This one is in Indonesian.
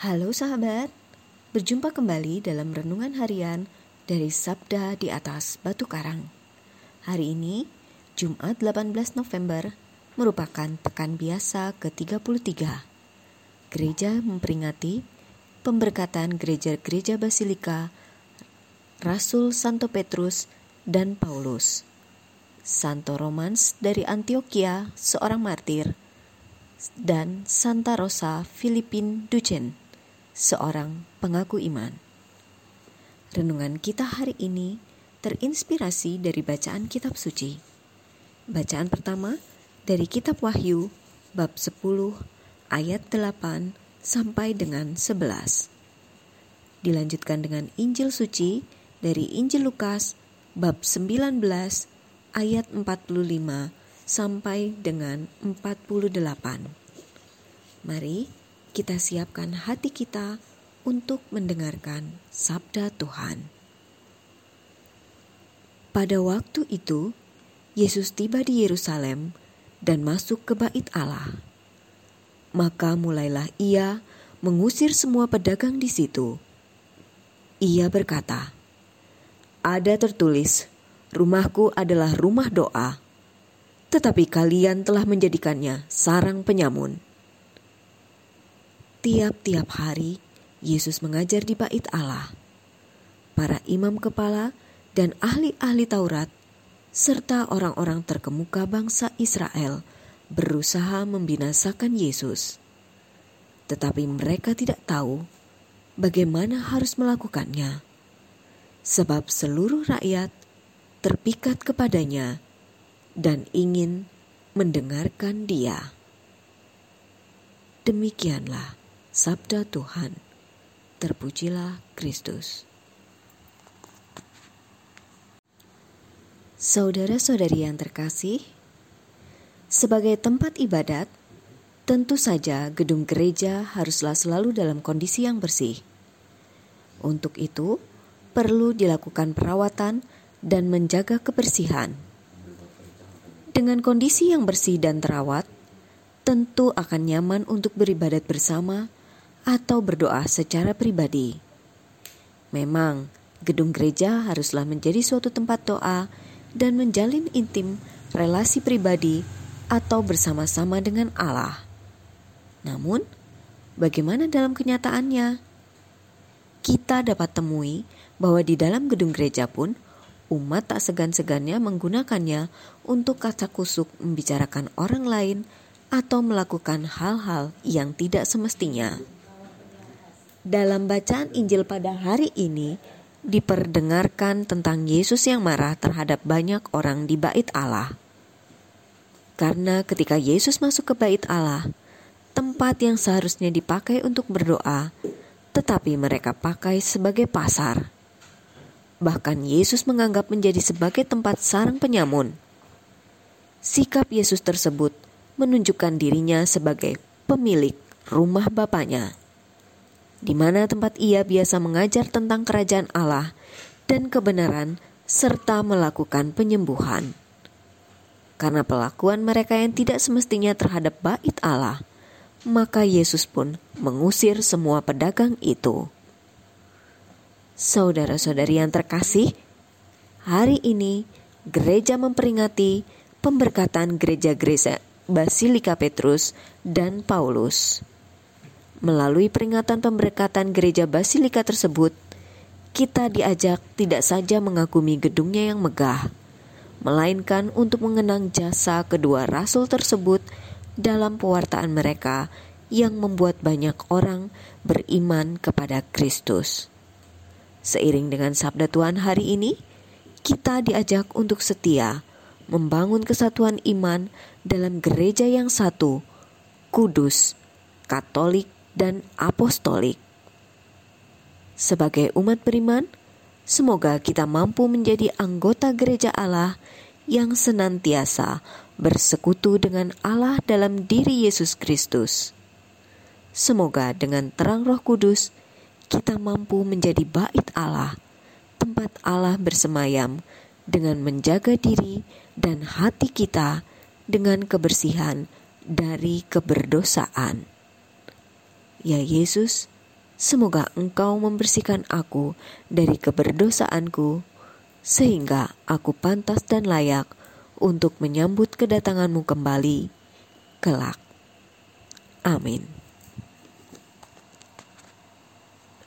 Halo sahabat, berjumpa kembali dalam renungan harian dari Sabda di atas Batu Karang. Hari ini, Jumat 18 November, merupakan pekan biasa ke-33. Gereja memperingati pemberkatan gereja-gereja Basilika, Rasul Santo Petrus dan Paulus. Santo Romans dari Antioquia, seorang martir, dan Santa Rosa Filipin Duchen seorang pengaku iman. Renungan kita hari ini terinspirasi dari bacaan kitab suci. Bacaan pertama dari kitab Wahyu bab 10 ayat 8 sampai dengan 11. Dilanjutkan dengan Injil suci dari Injil Lukas bab 19 ayat 45 sampai dengan 48. Mari kita siapkan hati kita untuk mendengarkan sabda Tuhan. Pada waktu itu, Yesus tiba di Yerusalem dan masuk ke Bait Allah. Maka mulailah ia mengusir semua pedagang di situ. Ia berkata, "Ada tertulis, rumahku adalah rumah doa, tetapi kalian telah menjadikannya sarang penyamun." Tiap-tiap hari, Yesus mengajar di bait Allah. Para imam kepala dan ahli-ahli Taurat, serta orang-orang terkemuka bangsa Israel berusaha membinasakan Yesus. Tetapi mereka tidak tahu bagaimana harus melakukannya. Sebab seluruh rakyat terpikat kepadanya dan ingin mendengarkan dia. Demikianlah Sabda Tuhan, terpujilah Kristus. Saudara-saudari yang terkasih, sebagai tempat ibadat, tentu saja gedung gereja haruslah selalu dalam kondisi yang bersih. Untuk itu, perlu dilakukan perawatan dan menjaga kebersihan. Dengan kondisi yang bersih dan terawat, tentu akan nyaman untuk beribadat bersama atau berdoa secara pribadi. Memang, gedung gereja haruslah menjadi suatu tempat doa dan menjalin intim relasi pribadi atau bersama-sama dengan Allah. Namun, bagaimana dalam kenyataannya? Kita dapat temui bahwa di dalam gedung gereja pun umat tak segan-segannya menggunakannya untuk kaca kusuk membicarakan orang lain atau melakukan hal-hal yang tidak semestinya. Dalam bacaan Injil pada hari ini, diperdengarkan tentang Yesus yang marah terhadap banyak orang di bait Allah. Karena ketika Yesus masuk ke bait Allah, tempat yang seharusnya dipakai untuk berdoa, tetapi mereka pakai sebagai pasar. Bahkan Yesus menganggap menjadi sebagai tempat sarang penyamun. Sikap Yesus tersebut menunjukkan dirinya sebagai pemilik rumah Bapaknya di mana tempat ia biasa mengajar tentang kerajaan Allah dan kebenaran, serta melakukan penyembuhan. Karena pelakuan mereka yang tidak semestinya terhadap bait Allah, maka Yesus pun mengusir semua pedagang itu. Saudara-saudari yang terkasih, hari ini gereja memperingati pemberkatan gereja-gereja Basilika Petrus dan Paulus. Melalui peringatan pemberkatan gereja Basilika tersebut, kita diajak tidak saja mengagumi gedungnya yang megah, melainkan untuk mengenang jasa kedua rasul tersebut dalam pewartaan mereka yang membuat banyak orang beriman kepada Kristus. Seiring dengan sabda Tuhan hari ini, kita diajak untuk setia membangun kesatuan iman dalam gereja yang satu, kudus, katolik, dan apostolik. Sebagai umat beriman, semoga kita mampu menjadi anggota gereja Allah yang senantiasa bersekutu dengan Allah dalam diri Yesus Kristus. Semoga dengan terang Roh Kudus kita mampu menjadi bait Allah, tempat Allah bersemayam dengan menjaga diri dan hati kita dengan kebersihan dari keberdosaan. Ya Yesus, Semoga Engkau membersihkan aku dari keberdosaanku, sehingga aku pantas dan layak untuk menyambut kedatanganmu kembali kelak. Amin.